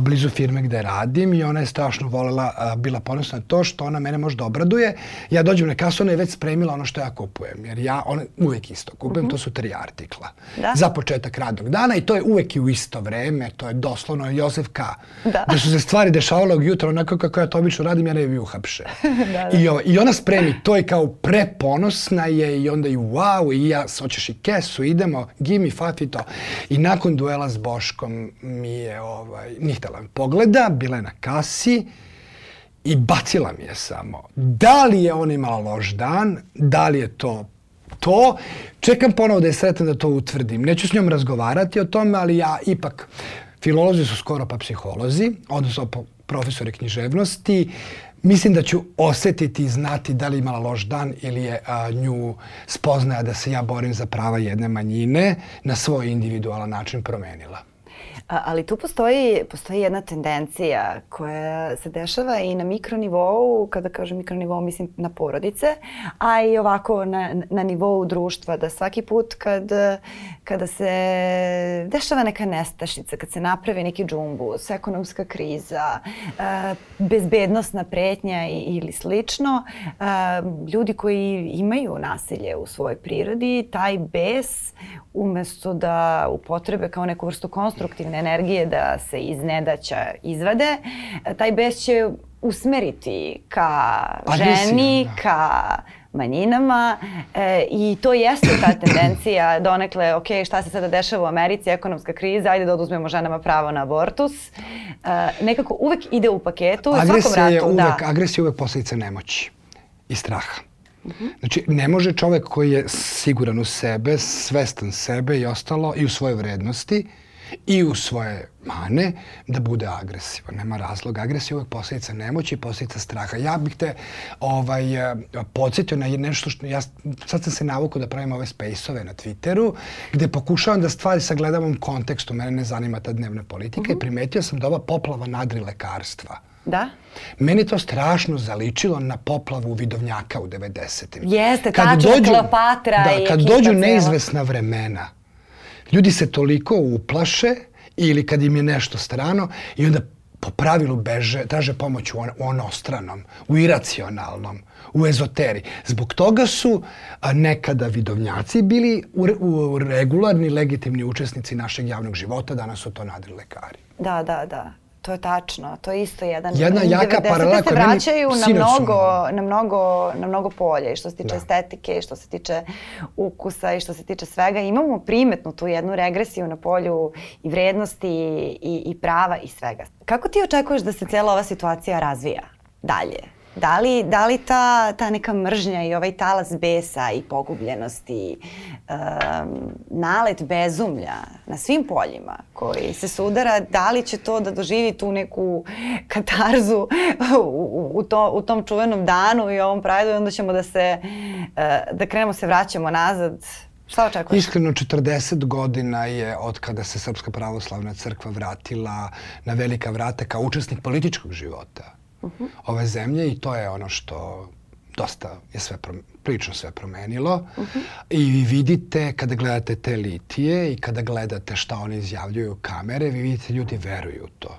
blizu firme gde radim i ona je strašno volela, bila ponosna na to što ona mene možda obraduje. Ja dođem na kasu, ona je već spremila ono što ja kupujem, jer ja ona, uvek isto kupujem, uh -huh. to su tri artikla. Da? Za početak radnog dana i to je uvek i u isto vreme, to je doslovno Josef K. Da. Da su se stvari dešavalo jutra onako kako ja to obično radim, ja ne bi uhapše. da, da. I, o, I ona spremi, to je kao preponosna je i onda i wow, i ja, hoćeš i kesu, idemo, give me five i to. I nakon duela s Boškom mi je, ovaj, nije htjela pogleda, bila je na kasi, i bacila mi je samo. Da li je ona imala loš dan, da li je to to, čekam ponovo da je sretan da to utvrdim. Neću s njom razgovarati o tome, ali ja ipak, filolozi su skoro pa psiholozi, odnosno profesori književnosti, mislim da ću osetiti i znati da li imala loš dan ili je a, nju spoznaja da se ja borim za prava jedne manjine na svoj individualan način promenila. Ali tu postoji, postoji jedna tendencija koja se dešava i na mikronivou, kada kažem mikronivou mislim na porodice, a i ovako na, na nivou društva, da svaki put kad, kada se dešava neka nestašica, kad se napravi neki džumbus, ekonomska kriza, bezbednostna pretnja ili slično, ljudi koji imaju nasilje u svojoj prirodi, taj bes umesto da upotrebe kao neku vrstu konstruktivne energije da se iz nedaća izvade, taj bes će usmeriti ka ženi, da. ka manjinama e, i to jeste ta tendencija donekle, ok, šta se sada dešava u Americi, ekonomska kriza, ajde da oduzmemo ženama pravo na abortus. E, nekako uvek ide u paketu. Agresija svakom ratu, je uvek, da. agresija je uvek posledica nemoći i straha. Znači, ne može čovek koji je siguran u sebe, svestan sebe i ostalo i u svoje vrednosti i u svoje mane da bude agresivan. Nema razloga. Agresija je uvek posljedica nemoći posljedica straha. Ja bih te ovaj, eh, podsjetio na nešto što ja sad sam se navukao da pravim ove space-ove na Twitteru gde pokušavam da stvari sagledavam u kontekstu. Mene ne zanima ta dnevna politika uh -huh. i mhm. primetio sam da ova poplava nadri lekarstva Da? Meni to strašno zaličilo na poplavu vidovnjaka u 90. Jeste, kad tačno, dođu, Kleopatra da, i kad dođu neizvesna vremena, ljudi se toliko uplaše ili kad im je nešto strano i onda po pravilu beže, traže pomoć u, on, u onostranom, u iracionalnom, u ezoteri. Zbog toga su a, nekada vidovnjaci bili u, u, regularni, legitimni učesnici našeg javnog života, danas su to nadri lekari. Da, da, da. To je tačno, to je isto jedan... Jedna jaka paralela koja meni vraćaju na mnogo, na, mnogo, na mnogo polja i što se tiče da. estetike, i što se tiče ukusa i što se tiče svega. Imamo primetnu tu jednu regresiju na polju i vrednosti i, i prava i svega. Kako ti očekuješ da se cijela ova situacija razvija dalje? Da li, da li ta, ta neka mržnja i ovaj talas besa i pogubljenosti, um, nalet bezumlja na svim poljima koji se sudara, da li će to da doživi tu neku katarzu u, u, to, u tom čuvenom danu i ovom prajdu i onda ćemo da se, uh, da krenemo se vraćamo nazad Šta očekuješ? Iskreno, 40 godina je od kada se Srpska pravoslavna crkva vratila na velika vrata kao učesnik političkog života -huh. ove zemlje i to je ono što dosta je sve prilično sve promenilo. Uh -huh. I vi vidite kada gledate te litije i kada gledate šta oni izjavljuju kamere, vi vidite ljudi veruju u to.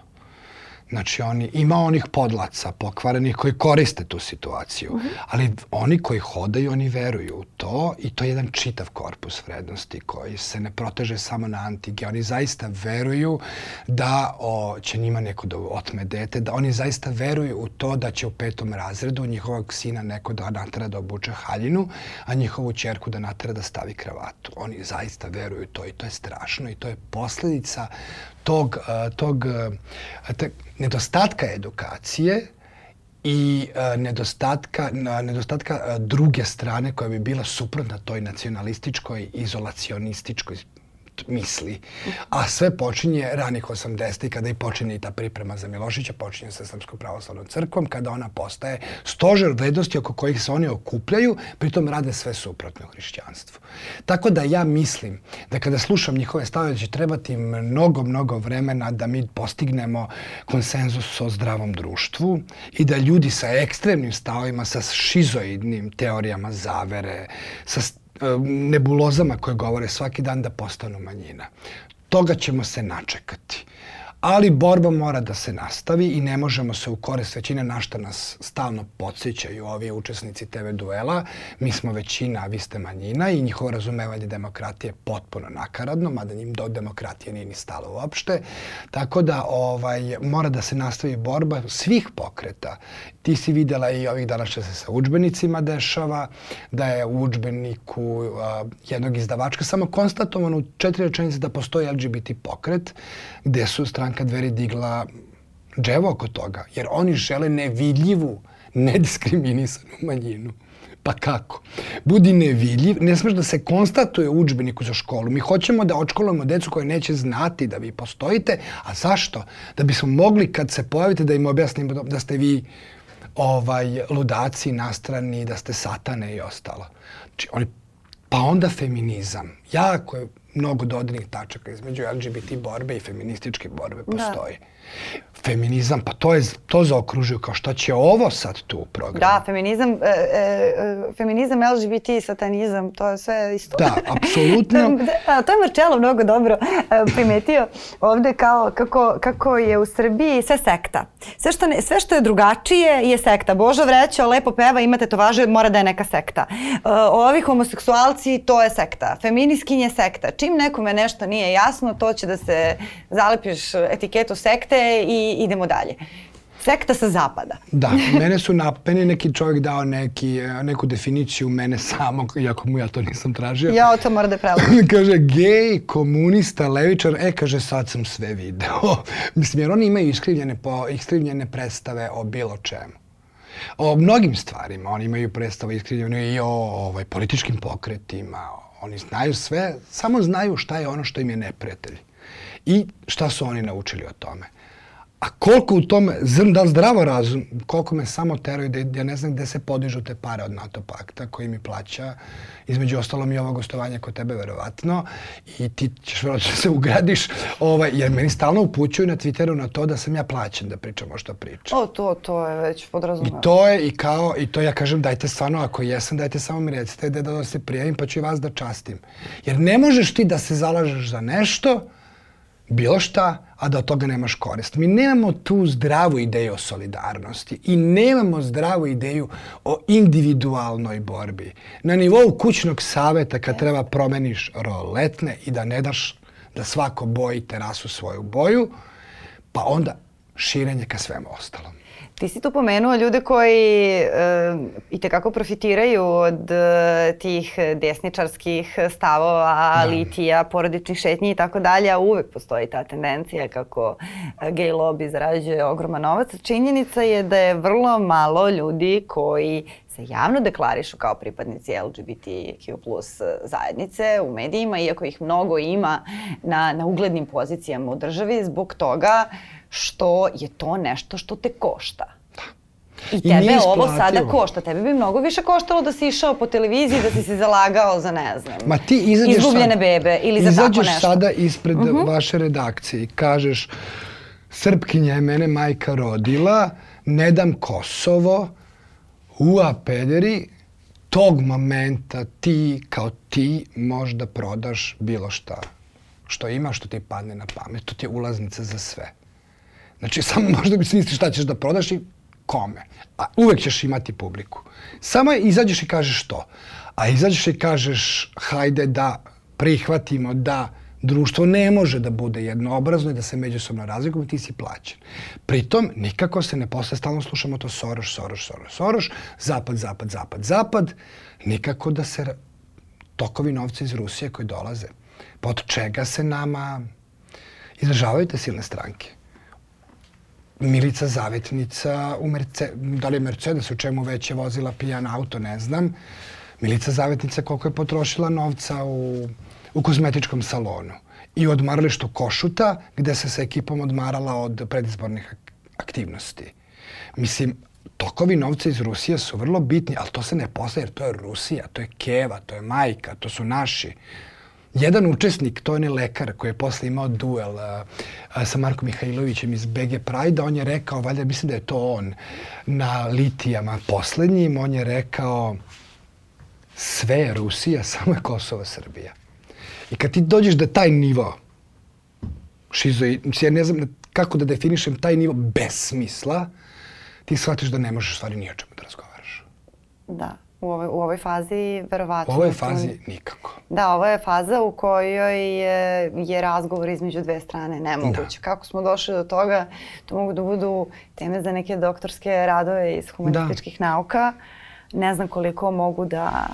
Znači, oni, ima onih podlaca pokvarenih koji koriste tu situaciju, uh -huh. ali oni koji hodaju, oni veruju u to i to je jedan čitav korpus vrednosti koji se ne proteže samo na antige. Oni zaista veruju da o, će njima neko da otme dete, da oni zaista veruju u to da će u petom razredu njihovog sina neko da natera da obuče haljinu, a njihovu čerku da natera da stavi kravatu. Oni zaista veruju to i to je strašno i to je posledica tog, tog nedostatka edukacije i nedostatka, nedostatka druge strane koja bi bila suprotna toj nacionalističkoj, izolacionističkoj misli. A sve počinje ranih 80. kada i počinje i ta priprema za Milošića, počinje sa Srpskom pravoslavnom crkvom, kada ona postaje stožer vrednosti oko kojih se oni okupljaju, pritom rade sve suprotno hrišćanstvu. Tako da ja mislim da kada slušam njihove stave, da će trebati mnogo, mnogo vremena da mi postignemo konsenzus o zdravom društvu i da ljudi sa ekstremnim stavovima, sa šizoidnim teorijama zavere, sa nebulozama koje govore svaki dan da postanu manjina. Toga ćemo se načekati ali borba mora da se nastavi i ne možemo se u korist većine na šta nas stalno podsjećaju ovi učesnici TV duela. Mi smo većina, a vi ste manjina i njihovo razumevanje demokratije je potpuno nakaradno, mada njim do demokratije nije ni stalo uopšte. Tako da ovaj, mora da se nastavi borba svih pokreta. Ti si videla i ovih dana što se sa učbenicima dešava, da je u učbeniku a, jednog izdavačka samo konstatovano u četiri rečenice da postoji LGBT pokret, gde su stranka dveri digla dževo oko toga, jer oni žele nevidljivu, nediskriminisanu manjinu. Pa kako? Budi nevidljiv, ne smeš da se konstatuje u učbeniku za školu. Mi hoćemo da očkolujemo decu koje neće znati da vi postojite, a zašto? Da bismo mogli kad se pojavite da im objasnimo da ste vi ovaj, ludaci, nastrani, da ste satane i ostalo. Znači, oni, pa onda feminizam. Jako je mnogo dodirnih tačaka između LGBT borbe i feminističke borbe da. postoji. Da feminizam, pa to je to zaokružio kao šta će ovo sad tu u programu. Da, feminizam, e, e, feminizam, LGBT, satanizam, to je sve isto. Da, apsolutno. da, to je Marčelo mnogo dobro e, primetio ovde kao kako, kako je u Srbiji sve sekta. Sve što, ne, sve što je drugačije je sekta. Božo vrećao, lepo peva, imate to važe, mora da je neka sekta. E, ovi homoseksualci, to je sekta. Feminiskinje sekta. Čim nekome nešto nije jasno, to će da se zalepiš etiketu sekte i idemo dalje. Sekta sa zapada. Da, mene su na, meni neki čovjek dao neki, neku definiciju mene samog, iako mu ja to nisam tražio. Ja to mora da prelazim. kaže, gej, komunista, levičar, e, kaže, sad sam sve video. Mislim, jer oni imaju iskrivljene, po, iskrivljene predstave o bilo čemu. O mnogim stvarima. Oni imaju predstave iskrivljene i o ovaj, političkim pokretima. Oni znaju sve, samo znaju šta je ono što im je neprijatelj. I šta su oni naučili o tome. A koliko u tome, zrn, da zdravo razum, koliko me samo teraju da ja ne znam gde se podižu te pare od NATO pakta koji mi plaća, između ostalom i ovo gostovanje kod tebe verovatno i ti ćeš verovatno da se ugradiš, ovaj, jer meni stalno upućuju na Twitteru na to da sam ja plaćen da pričam o što pričam. O, to, to je već podrazumeno. I to je i kao, i to ja kažem dajte stvarno, ako jesam, dajte samo mi recite da, da se prijavim pa ću i vas da častim. Jer ne možeš ti da se zalažeš za nešto, bilo šta, a da od toga nemaš korist. Mi nemamo tu zdravu ideju o solidarnosti i nemamo zdravu ideju o individualnoj borbi. Na nivou kućnog saveta kad treba promeniš roletne i da ne daš da svako boji terasu svoju boju, pa onda širenje ka svemu ostalom. Ti si tu pomenuo ljude koji e, i tekako profitiraju od e, tih desničarskih stavova, da. litija, porodičnih šetnji i tako dalje, a uvek postoji ta tendencija kako gej lobby zarađuje ogroman novac. Činjenica je da je vrlo malo ljudi koji se javno deklarišu kao pripadnici LGBTQ plus zajednice u medijima, iako ih mnogo ima na, na uglednim pozicijama u državi, zbog toga što je to nešto što te košta. Da. I tebe I ovo sada košta. Tebe bi mnogo više koštalo da si išao po televiziji, da si se zalagao za, ne znam, Ma ti izađeš izgubljene sad, bebe ili za tako nešto. Izađeš sada ispred uh mhm. -huh. vaše redakcije i kažeš Srpkinja je mene majka rodila, ne dam Kosovo, ua pederi, tog momenta ti kao ti možda prodaš bilo šta što ima, što ti padne na pamet. To ti je ulaznica za sve. Znači, samo možda bi smisli šta ćeš da prodaš i kome. A uvek ćeš imati publiku. Samo izađeš i kažeš to. A izađeš i kažeš, hajde da prihvatimo da društvo ne može da bude jednoobrazno i da se međusobno razlikujemo, ti si plaćen. Pritom, nikako se ne posle, stalno slušamo to Soroš, Soroš, Soroš, Soroš, zapad, zapad, zapad, zapad, nikako da se tokovi novca iz Rusije koji dolaze, pod čega se nama izražavaju te silne stranke. Milica Zavetnica u Merce, da li je Mercedes, u čemu već je vozila pijan auto, ne znam. Milica Zavetnica koliko je potrošila novca u u kozmetičkom salonu i u odmaralištu Košuta gde se sa ekipom odmarala od predizbornih aktivnosti. Mislim, tokovi novca iz Rusije su vrlo bitni, ali to se ne postaje jer to je Rusija, to je Keva, to je majka, to su naši. Jedan učesnik, to je ne lekar koji je posle imao duel a, a, sa Markom Mihajlovićem iz BG Pride, on je rekao, valjda mislim da je to on, na litijama poslednjim, on je rekao sve je Rusija, samo je Kosovo Srbija. I kad ti dođeš da taj nivo šizo, ja ne znam kako da definišem taj nivo besmisla, ti shvatiš da ne možeš stvari ni o čemu da razgovaraš. Da. U ovoj, u ovoj fazi verovatno... U ovoj fazi nikako. Da, ovo je faza u kojoj je, je razgovor između dve strane nemoguće. Da. Kako smo došli do toga, to mogu da budu teme za neke doktorske radove iz humanističkih da. nauka. Ne znam koliko mogu da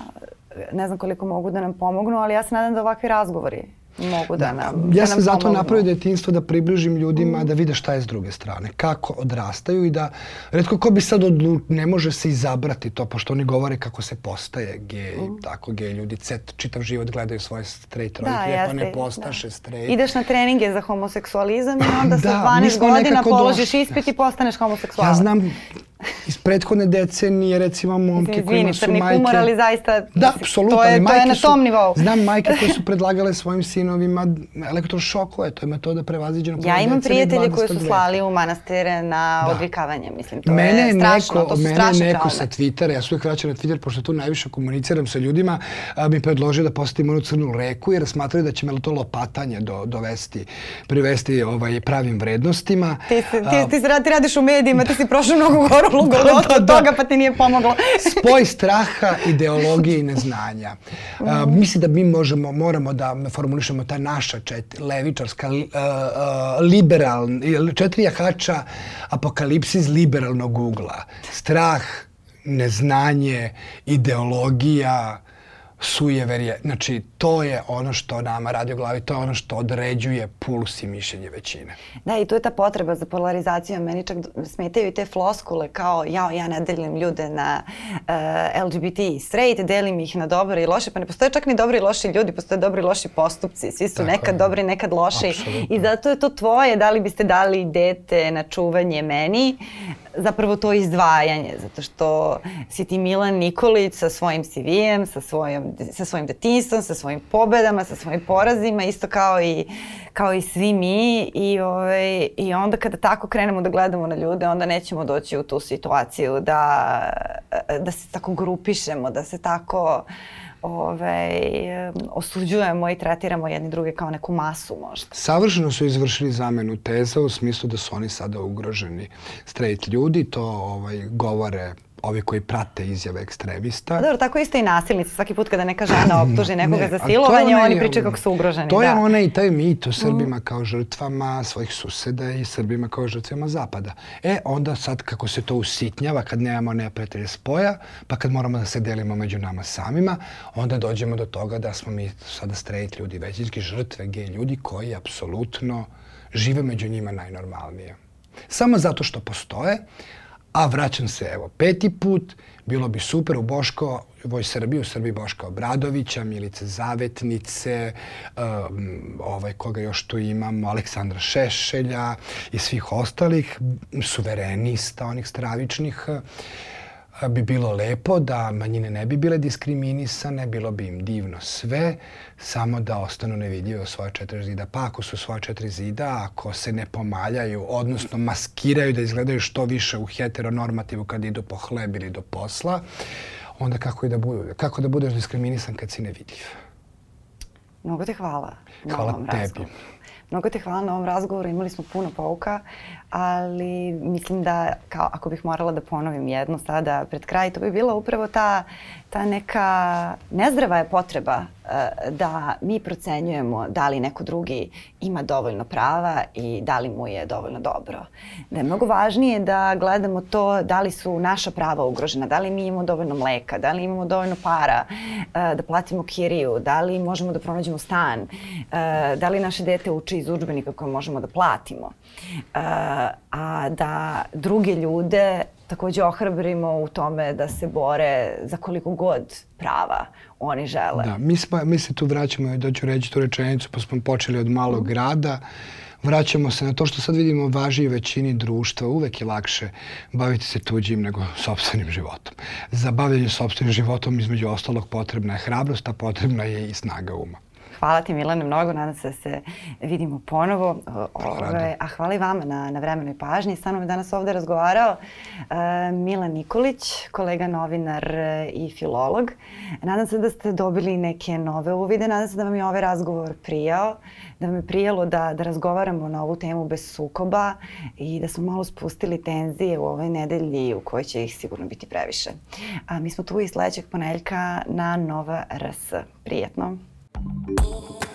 ne znam koliko mogu da nam pomognu, ali ja se nadam da ovakvi razgovori mogu da, da nam Ja da sam zato napravio detinstvo da približim ljudima mm. da vide šta je s druge strane, kako odrastaju i da redko ko bi sad odlu, ne može se izabrati to, pošto oni govore kako se postaje gej, mm. tako gej ljudi cet, čitav život gledaju svoje straight roditelje, da, pa ne postaše da. straight. Ideš na treninge za homoseksualizam i onda da, sa 12 godina položiš došli. ispit i postaneš homoseksualac. Ja znam iz prethodne decenije, recimo momke Izvini, kojima su majke... humor, ali zaista... Da, apsolutno. To je, to je na tom nivou. Znam majke koje su predlagale svojim sinovima elektrošokove, to je metoda prevaziđena. Ja imam prijatelje koji su slali u manastire na da. odvikavanje, mislim, to mene je strašno, neko, to su mene neko traume. sa Twittera, ja su uvijek vraćam na Twitter, pošto tu najviše komuniciram sa ljudima, a, mi predložio da postavim onu crnu reku, jer smatraju da će me to lopatanje do, dovesti, privesti ovaj, pravim vrednostima. Ti, ti, ti, ti, ti radiš u medijima, ti si prošao mnogo goru lugodotu da, da, da. toga pa ti nije pomoglo. Spoj straha, ideologije i neznanja. Uh, mislim da mi možemo, moramo da formulišemo ta naša četiri, levičarska, uh, uh, liberal, četiri jahača apokalipsis liberalnog ugla. Strah, neznanje, ideologija, sujeverje. Znači, to je ono što nama radi u glavi, to je ono što određuje puls i mišljenje većine. Da, i tu je ta potreba za polarizacijom. Meni čak smetaju i te floskule kao ja, ja ne delim ljude na uh, LGBT i straight, delim ih na dobre i loše. Pa ne postoje čak ni dobri i loši ljudi, postoje dobri i loši postupci. Svi su Tako nekad je. dobri, nekad loši. Absolutno. I zato je to tvoje, da li biste dali dete na čuvanje meni, zapravo to izdvajanje, zato što si ti Milan Nikolić sa svojim CV-em, sa, svojom, sa svojim detinstvom, sa svojim pobedama, sa svojim porazima, isto kao i, kao i svi mi i, ovaj, i onda kada tako krenemo da gledamo na ljude, onda nećemo doći u tu situaciju da, da se tako grupišemo, da se tako ovaj, osuđujemo i tretiramo jedni druge kao neku masu možda. Savršeno su izvršili zamenu teza u smislu da su oni sada ugroženi straight ljudi, to ovaj, govore ovi koji prate izjave ekstremista. Pa dobro, tako isto i nasilnici. Svaki put kada neka žena optuži nekoga ne, za silovanje, oni pričaju kako su ugroženi. To da. je onaj taj mit o Srbima mm. kao žrtvama svojih suseda i Srbima kao žrtvama Zapada. E, onda sad kako se to usitnjava, kad nemamo neprijatelje spoja, pa kad moramo da se delimo među nama samima, onda dođemo do toga da smo mi sada straight ljudi, većinski žrtve, gej ljudi koji apsolutno žive među njima najnormalnije. Samo zato što postoje, A vraćam se, evo, peti put, bilo bi super u Boško, Voj Srbiji, u Srbiji Boška Obradovića, Milice Zavetnice, um, ovaj, koga još tu imamo, Aleksandra Šešelja i svih ostalih, suverenista, onih stravičnih. Uh, bi bilo lepo da manjine ne bi bile diskriminisane, bilo bi im divno sve, samo da ostanu nevidljive u svoje četiri zida. Pa ako su svoje četiri zida, ako se ne pomaljaju, odnosno maskiraju da izgledaju što više u heteronormativu kad idu po hleb ili do posla, onda kako, i da, budu, kako da budeš diskriminisan kad si nevidljiv? Mnogo te hvala. Hvala tebi. Razgovoru. Mnogo te hvala na ovom razgovoru, imali smo puno pouka, ali mislim da kao ako bih morala da ponovim jednu sada pred kraj, to bi bila upravo ta, ta neka nezdrava je potreba da mi procenjujemo da li neko drugi ima dovoljno prava i da li mu je dovoljno dobro. Da je mnogo važnije da gledamo to da li su naša prava ugrožena, da li mi imamo dovoljno mleka, da li imamo dovoljno para uh, da platimo kiriju, da li možemo da pronađemo stan, uh, da li naše dete uči iz učbenika koje možemo da platimo. A da druge ljude takođe ohrabrimo u tome da se bore za koliko god prava oni žele. Da, mi, smo, mi se tu vraćamo, da ću reći tu rečenicu, pa smo počeli od malog grada, vraćamo se na to što sad vidimo važi u većini društva. Uvek je lakše baviti se tuđim nego sobstvenim životom. Za bavljanje sobstvenim životom između ostalog potrebna je hrabrost, a potrebna je i snaga uma. Hvala ti Milane mnogo, nadam se da se vidimo ponovo. Ove, a hvala i vama na, na vremenoj pažnji. Sa mnom je danas ovde razgovarao uh, Milan Nikolić, kolega novinar i filolog. Nadam se da ste dobili neke nove uvide, nadam se da vam je ovaj razgovor prijao, da vam je prijalo da, da razgovaramo na ovu temu bez sukoba i da smo malo spustili tenzije u ovoj nedelji u kojoj će ih sigurno biti previše. A mi smo tu i sledećeg poneljka na Nova RS. Prijetno! Thank you.